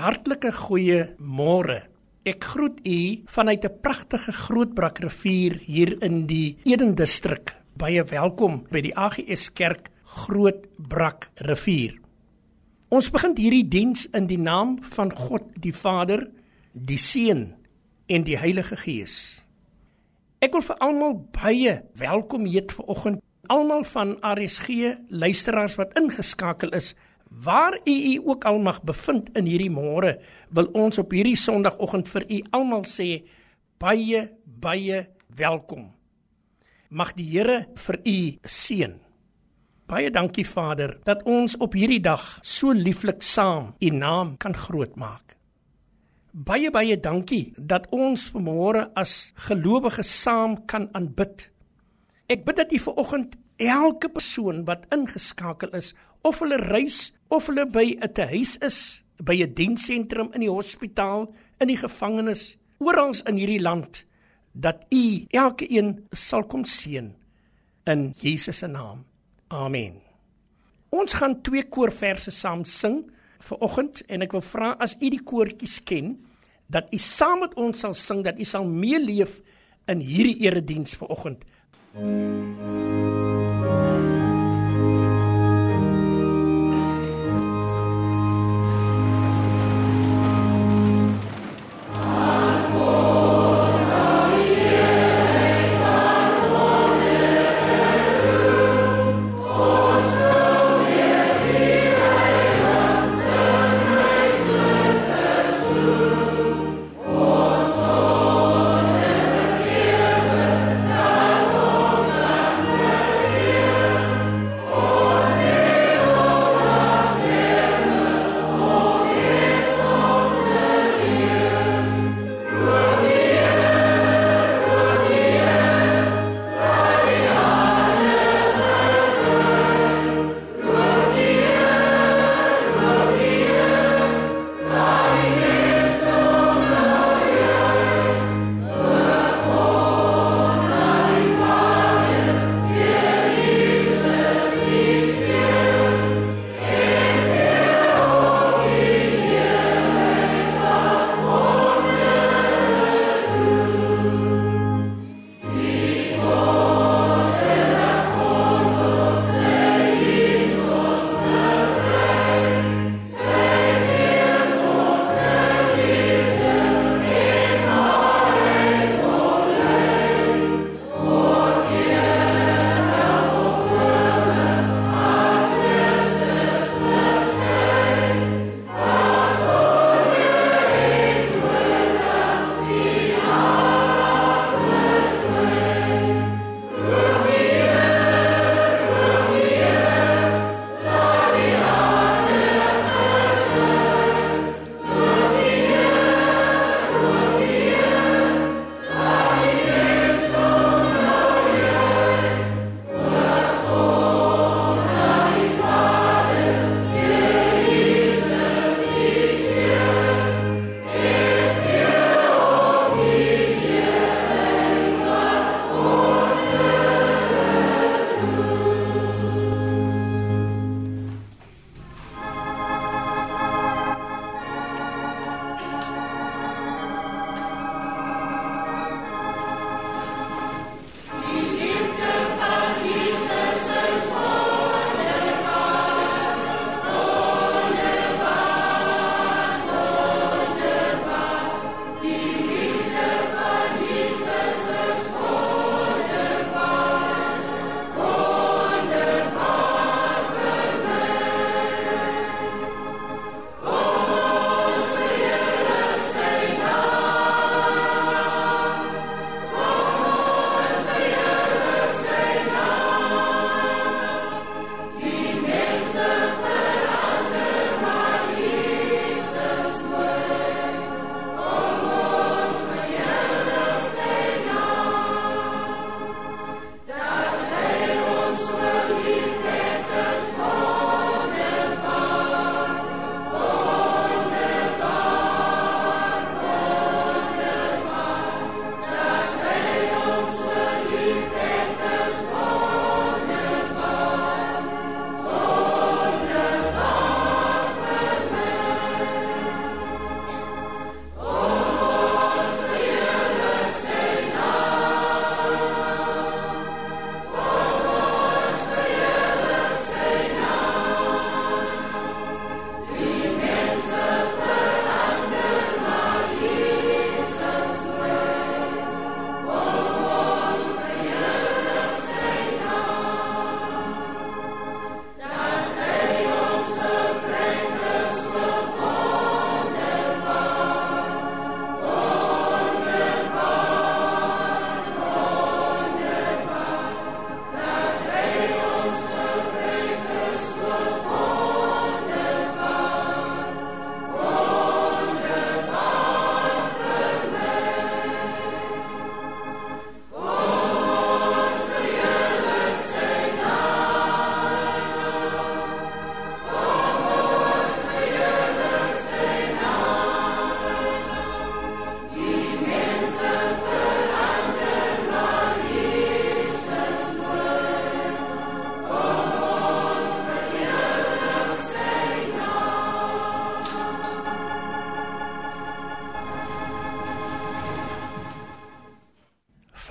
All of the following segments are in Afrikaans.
Hartlike goeie môre. Ek groet u vanuit 'n pragtige Grootbrak rivier hier in die Eden distrik. Baie welkom by die AGS Kerk Grootbrak rivier. Ons begin hierdie diens in die naam van God die Vader, die Seun en die Heilige Gees. Ek wil vir almal baie welkom heet vanoggend, almal van RSG luisteraars wat ingeskakel is Waar u u ook al mag bevind in hierdie môre, wil ons op hierdie Sondagoggend vir u almal sê baie baie welkom. Mag die Here vir u seën. Baie dankie Vader dat ons op hierdie dag so lieflik saam u naam kan grootmaak. Baie baie dankie dat ons vanmôre as gelowiges saam kan aanbid. Ek bid dat u vanoggend elke persoon wat ingeskakel is of hulle reis of hulle by 'n huis is, by 'n dienssentrum in die hospitaal, in die gevangenis, oral in hierdie land dat u elke een sal kom seën in Jesus se naam. Amen. Ons gaan twee koorverse saam sing vir oggend en ek wil vra as u die koortjies ken dat u saam met ons sal sing dat u sal meeleef in hierdie erediens vir oggend. Mm.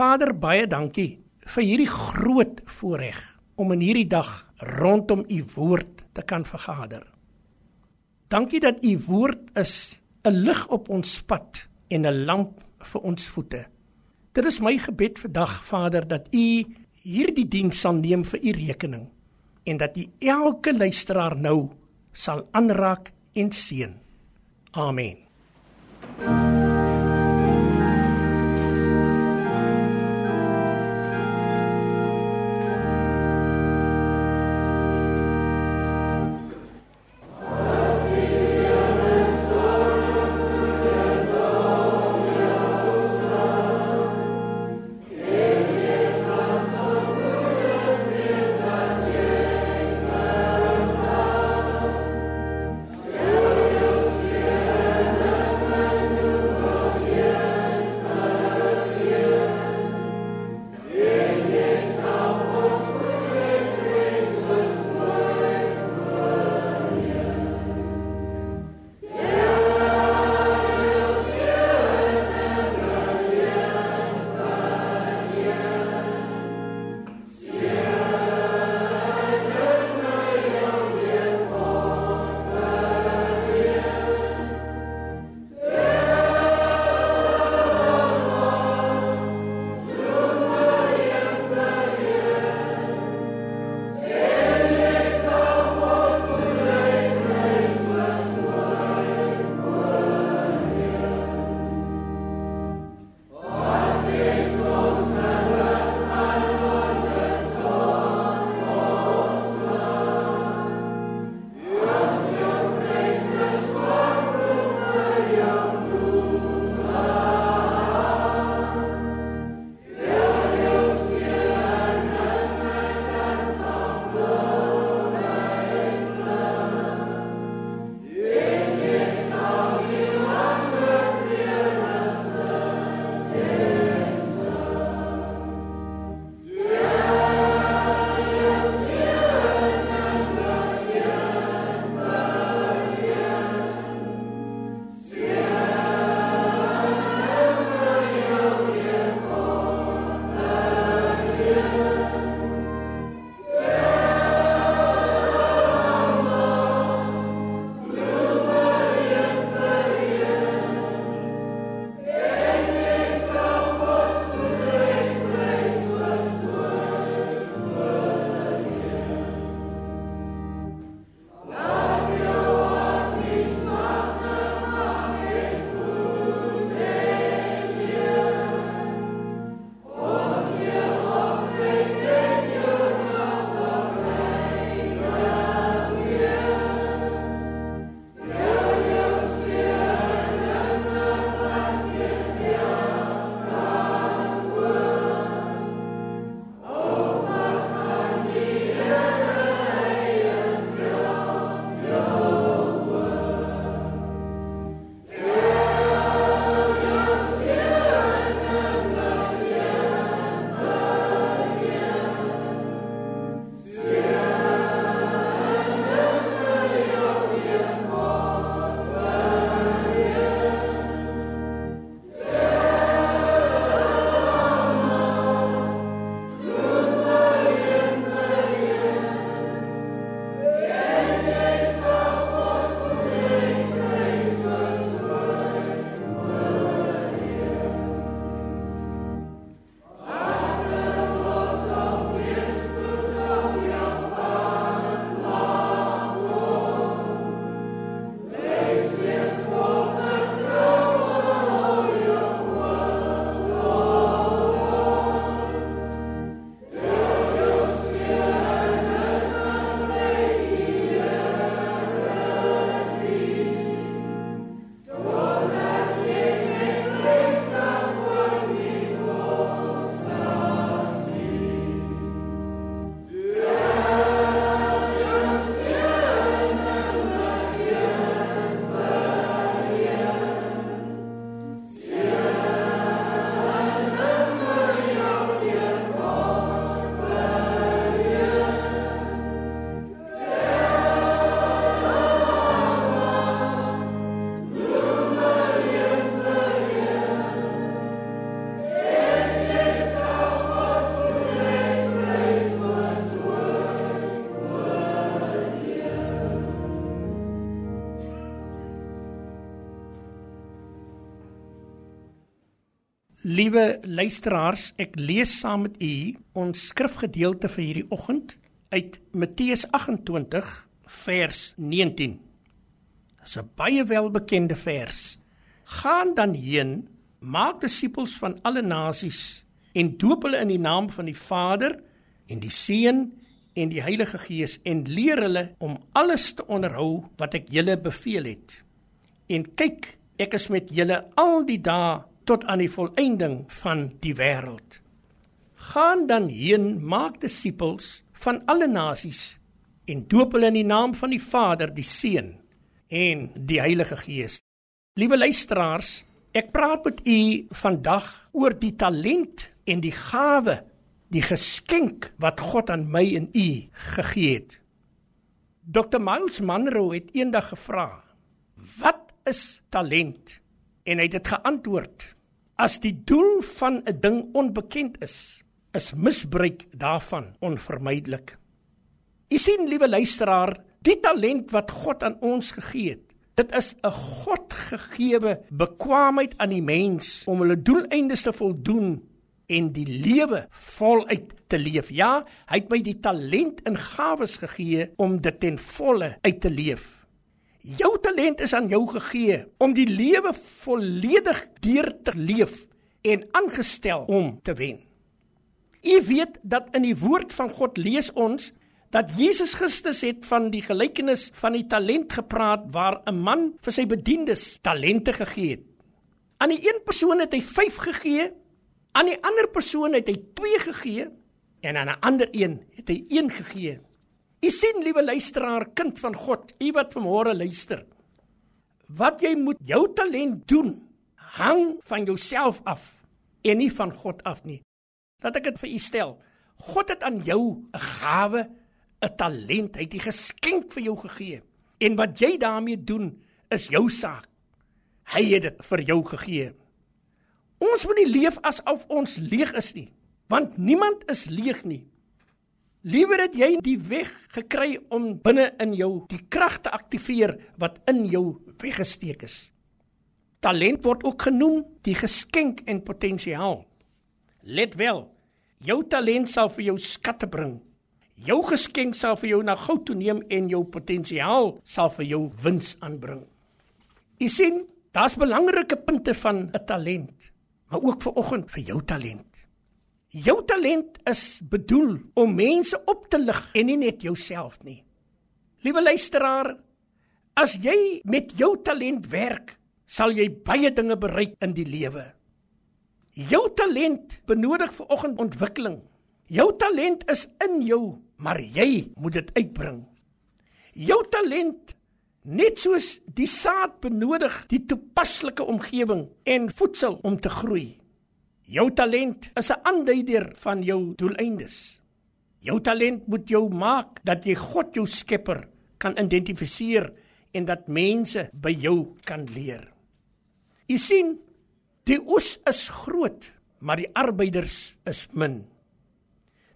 Vader, baie dankie vir hierdie groot voorreg om in hierdie dag rondom u woord te kan vergader. Dankie dat u woord is 'n lig op ons pad en 'n lamp vir ons voete. Dit is my gebed vandag Vader dat u hierdie diens sal neem vir u rekening en dat u elke luisteraar nou sal aanraak en seën. Amen. Liewe luisteraars, ek lees saam met u ons skrifgedeelte vir hierdie oggend uit Matteus 28 vers 19. Dis 'n baie welbekende vers. Gaan dan heen, maak disippels van alle nasies en doop hulle in die naam van die Vader en die Seun en die Heilige Gees en leer hulle om alles te onderhou wat ek julle beveel het. En kyk, ek is met julle al die dae tot aan die volëinding van die wêreld. Gaan dan heen, maak disippels van alle nasies en doop hulle in die naam van die Vader, die Seun en die Heilige Gees. Liewe luisteraars, ek praat met u vandag oor die talent en die gawe, die geskenk wat God aan my en u gegee het. Dr. Miles Monroe het eendag gevra: "Wat is talent?" En hy het dit geantwoord: As die doel van 'n ding onbekend is, is misbruik daarvan onvermydelik. U sien, liewe luisteraar, die talent wat God aan ons gegee het, dit is 'n Godgegewe bekwaamheid aan die mens om hulle doeleindes te voldoen en die lewe voluit te leef. Ja, hy het my die talent en gawes gegee om dit ten volle uit te leef. Jou talent is aan jou gegee om die lewe volledig deur te leef en aangestel om te wen. U weet dat in die woord van God lees ons dat Jesus Christus het van die gelykenis van die talent gepraat waar 'n man vir sy bediendes talente gegee het. Aan die een persoon het hy 5 gegee, aan die ander persoon het hy 2 gegee en aan 'n ander een het hy 1 gegee. U sien liewe luisteraar, kind van God, u wat vanmôre luister. Wat jy moet jou talent doen, hang van jouself af en nie van God af nie. Laat ek dit vir u stel. God het aan jou 'n gawe, 'n talent, hy het 'n geskenk vir jou gegee. En wat jy daarmee doen, is jou saak. Hy het dit vir jou gegee. Ons moet nie leef asof ons leeg is nie, want niemand is leeg nie. Liewer het jy die weg gekry om binne in jou die krag te aktiveer wat in jou weggesteek is. Talent word ook genoem die geskenk en potensiaal. Let wel, jou talent sal vir jou skatte bring. Jou geskenk sal vir jou na goud toe neem en jou potensiaal sal vir jou wins aanbring. U sien, daar's belangrike punte van 'n talent, maar ook vir oggend vir jou talent. Jou talent is bedoel om mense op te lig en nie net jouself nie. Liewe luisteraar, as jy met jou talent werk, sal jy baie dinge bereik in die lewe. Jou talent benodig vir oggend ontwikkeling. Jou talent is in jou, maar jy moet dit uitbring. Jou talent net soos die saad benodig die toepaslike omgewing en voedsel om te groei. Jou talent is 'n aanduider van jou doeleindes. Jou talent moet jou maak dat jy God jou Skepper kan identifiseer en dat mense by jou kan leer. U sien, die oes is groot, maar die arbeiders is min.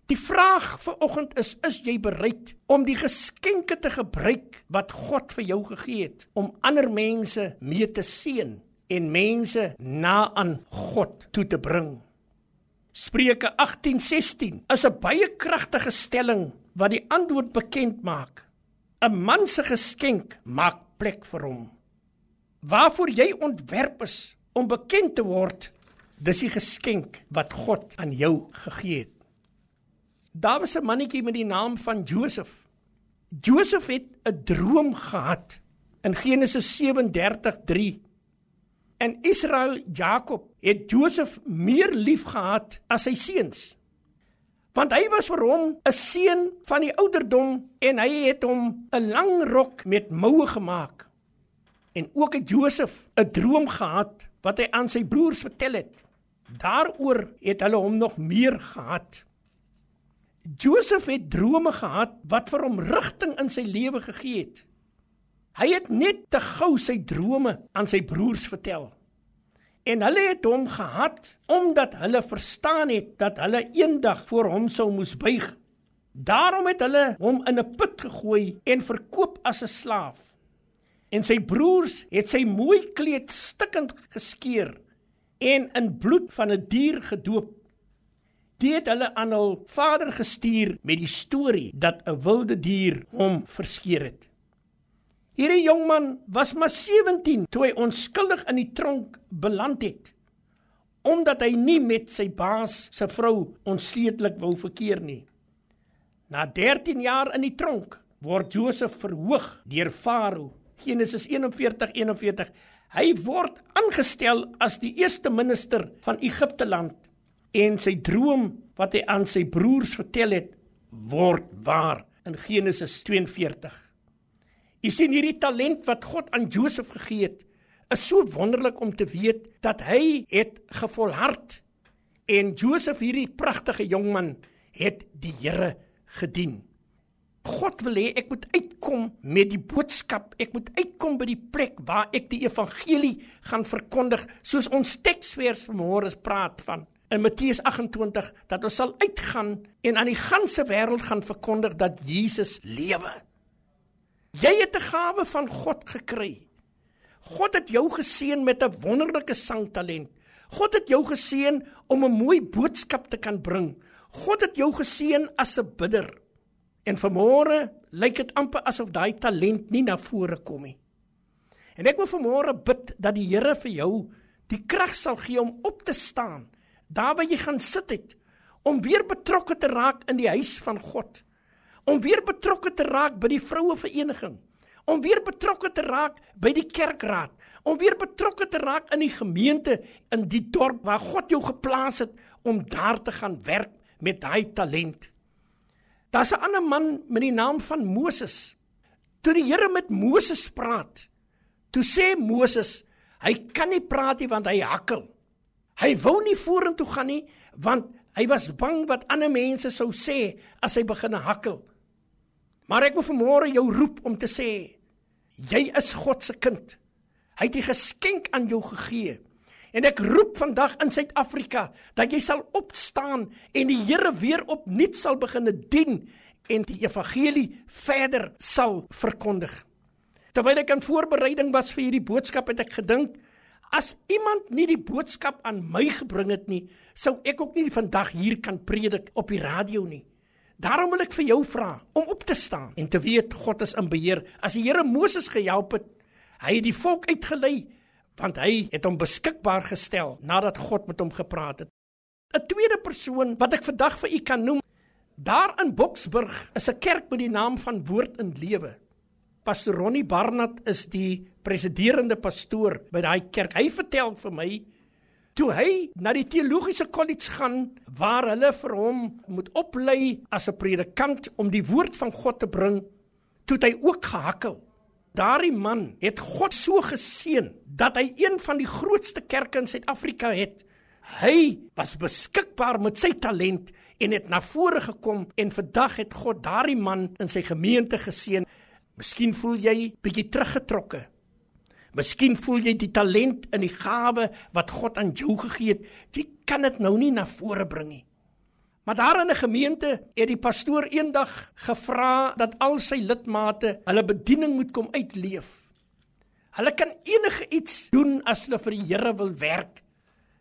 Die vraag vir oggend is: is jy bereid om die geskenke te gebruik wat God vir jou gegee het om ander mense mee te seën? En mense na aan God toe te bring. Spreuke 18:16 is 'n baie kragtige stelling wat die antwoord bekend maak. 'n Man se geskenk maak plek vir hom. Waarvoor jy ontwerp is om bekend te word, dis die geskenk wat God aan jou gegee het. Daar was 'n mannetjie met die naam van Josef. Josef het 'n droom gehad in Genesis 37:3 En Israel Jakob het Josef meer liefgehad as sy seuns. Want hy was vir hom 'n seun van die ouderdom en hy het hom 'n lang rok met moue gemaak. En ook het Josef 'n droom gehad wat hy aan sy broers vertel het. Daaroor het hulle hom nog meer gehad. Josef het drome gehad wat vir hom rigting in sy lewe gegee het. Hy het net te gou sy drome aan sy broers vertel. En hulle het hom gehaat omdat hulle verstaan het dat hulle eendag voor hom sou moes buig. Daarom het hulle hom in 'n put gegooi en verkoop as 'n slaaf. En sy broers het sy mooi kleed stikkend geskeur en in bloed van 'n dier gedoop. Dit het hulle aan hul vader gestuur met die storie dat 'n wilde dier hom verskeer het. Hierdie jong man was maar 17 toe hy onskuldig in die tronk beland het omdat hy nie met sy baas se vrou onsedelik wou verkeer nie. Na 13 jaar in die tronk word Josef verhoog deur Farao. Genesis 41:41 Hy word aangestel as die eerste minister van Egipte land en sy droom wat hy aan sy broers vertel het word waar in Genesis 42. Jy sien hierdie talent wat God aan Josef gegee het is so wonderlik om te weet dat hy het gevolhard en Josef hierdie pragtige jong man het die Here gedien. God wil hê ek moet uitkom met die boodskap. Ek moet uitkom by die plek waar ek die evangelie gaan verkondig, soos ons teksvers vanmôre praat van in Matteus 28 dat ons sal uitgaan en aan die ganse wêreld gaan verkondig dat Jesus lewe. Jy het 'n gawe van God gekry. God het jou geseën met 'n wonderlike sangtalent. God het jou geseën om 'n mooi boodskap te kan bring. God het jou geseën as 'n bidder. En vanmôre lyk dit amper asof daai talent nie na vore kom nie. En ek wil vanmôre bid dat die Here vir jou die krag sal gee om op te staan daar waar jy gaan sit het om weer betrokke te raak in die huis van God. Om weer betrokke te raak by die vroue vereniging. Om weer betrokke te raak by die kerkraad. Om weer betrokke te raak in die gemeente in die dorp waar God jou geplaas het om daar te gaan werk met daai talent. Daar's 'n ander man met die naam van Moses. Toe die Here met Moses praat, toe sê Moses, hy kan nie praat nie want hy hakkel. Hy wou nie vorentoe gaan nie want hy was bang wat ander mense sou sê as hy begin hakkel. Maar ek wil vanmôre jou roep om te sê, jy is God se kind. Hy het 'n geskenk aan jou gegee. En ek roep vandag in Suid-Afrika dat jy sal opstaan en die Here weer opnuut sal begin dien en die evangelie verder sal verkondig. Terwyl ek in voorbereiding was vir hierdie boodskap het ek gedink as iemand nie die boodskap aan my gebring het nie, sou ek ook nie vandag hier kan predik op die radio nie. Daarom wil ek vir jou vra om op te staan en te weet God is in beheer. As die Here Moses gehelp het, hy het die volk uitgelei want hy het hom beskikbaar gestel nadat God met hom gepraat het. 'n Tweede persoon wat ek vandag vir u kan noem, daar in Boksburg is 'n kerk met die naam van Woord in Lewe. Pastor Ronnie Barnard is die presiderende pastoor by daai kerk. Hy vertel vir my toe hy na die teologiese kollege gaan waar hulle vir hom moet oplei as 'n predikant om die woord van God te bring, toe hy ook gehakkel Daardie man het God so geseën dat hy een van die grootste kerke in Suid-Afrika het. Hy was beskikbaar met sy talent en het na vore gekom en vandag het God daardie man in sy gemeente geseën. Miskien voel jy bietjie teruggetrokke. Miskien voel jy die talent en die gawe wat God aan jou gegee het, jy kan dit nou nie na vore bring nie. Maar daar in 'n gemeente het die pastoor eendag gevra dat al sy lidmate hulle bediening moet kom uitleef. Hulle kan enige iets doen as hulle vir die Here wil werk.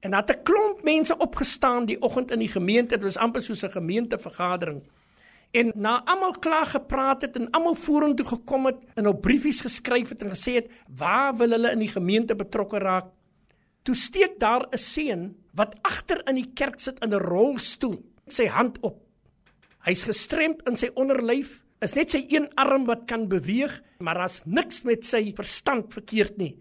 En daar het 'n klomp mense opgestaan die oggend in die gemeente, dit was amper soos 'n gemeentevergadering. En na almal klaar gepraat het en almal vorentoe gekom het en op briefies geskryf het en gesê het waar wil hulle in die gemeente betrokke raak? Toe steek daar 'n seun wat agter in die kerk sit in 'n rolstoel sy hand op. Hy's gestremd in sy onderlyf, is net sy een arm wat kan beweeg, maar daar's niks met sy verstand verkeerd nie.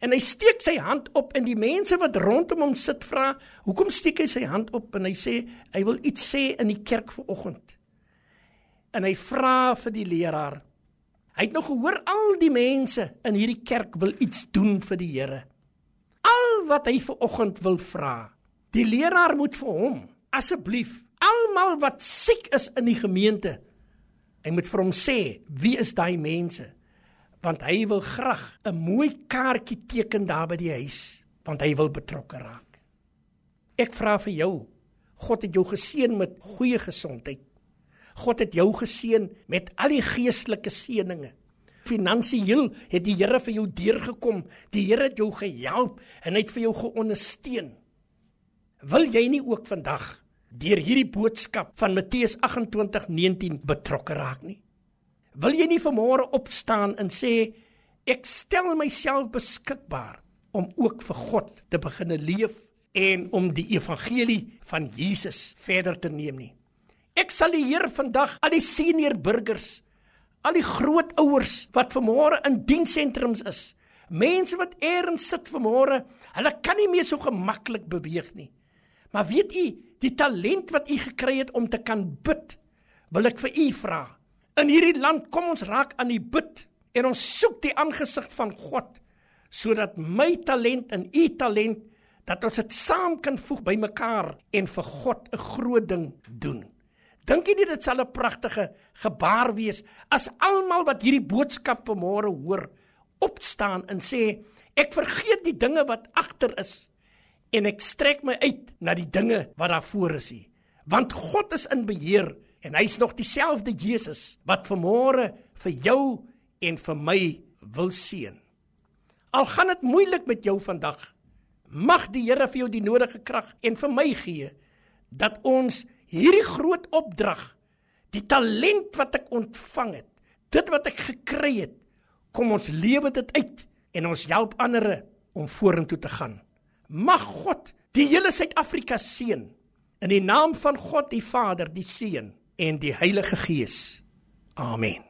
En hy steek sy hand op en die mense wat rondom hom sit vra, "Hoekom steek hy sy hand op?" En hy sê, "Hy wil iets sê in die kerk vanoggend." En hy vra vir die leraar. Hy het nog gehoor al die mense in hierdie kerk wil iets doen vir die Here. Al wat hy vanoggend wil vra, die leraar moet vir hom asseblief almal wat siek is in die gemeente hy moet vir hom sê wie is daai mense want hy wil graag 'n mooi kaartjie teken daar by die huis want hy wil betrokke raak ek vra vir jou God het jou geseën met goeie gesondheid God het jou geseën met al die geestelike seënings Finansiëel het die Here vir jou deurgekom. Die Here het jou gehelp en hy het vir jou geondersteun. Wil jy nie ook vandag deur hierdie boodskap van Matteus 28:19 betrokke raak nie? Wil jy nie vanmôre opstaan en sê ek stel myself beskikbaar om ook vir God te begin leef en om die evangelie van Jesus verder te neem nie? Ek sal die Here vandag al die senior burgers, al die grootouers wat vanmôre in dienssentrums is, mense wat eers sit vanmôre, hulle kan nie meer so gemaklik beweeg nie. Maar weet u, die talent wat u gekry het om te kan bid, wil ek vir u vra. In hierdie land kom ons raak aan die bid en ons soek die aangesig van God sodat my talent en u talent dat ons dit saam kan voeg by mekaar en vir God 'n groot ding doen. Dink jy nie dit sal 'n pragtige gebaar wees as almal wat hierdie boodskap vanmôre hoor opstaan en sê ek vergeet die dinge wat agter is en ek strek my uit na die dinge wat daar voor is nie. Want God is in beheer en hy's nog dieselfde Jesus wat vanmôre vir jou en vir my wil seën. Al gaan dit moeilik met jou vandag mag die Here vir jou die nodige krag en vir my gee dat ons hierdie groot opdrag, die talent wat ek ontvang het, dit wat ek gekry het, kom ons lewe dit uit en ons help ander om vorentoe te gaan. Mag God die hele Suid-Afrika seën in die naam van God die Vader, die Seun en die Heilige Gees. Amen.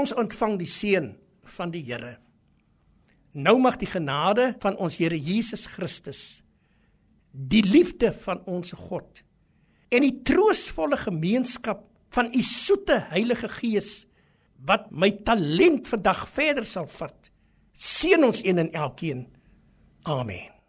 Ons ontvang die seën van die Here. Nou mag die genade van ons Here Jesus Christus, die liefde van ons God en die troostvolle gemeenskap van u soete Heilige Gees wat my talent vandag verder sal vat, seën ons een en elkeen. Amen.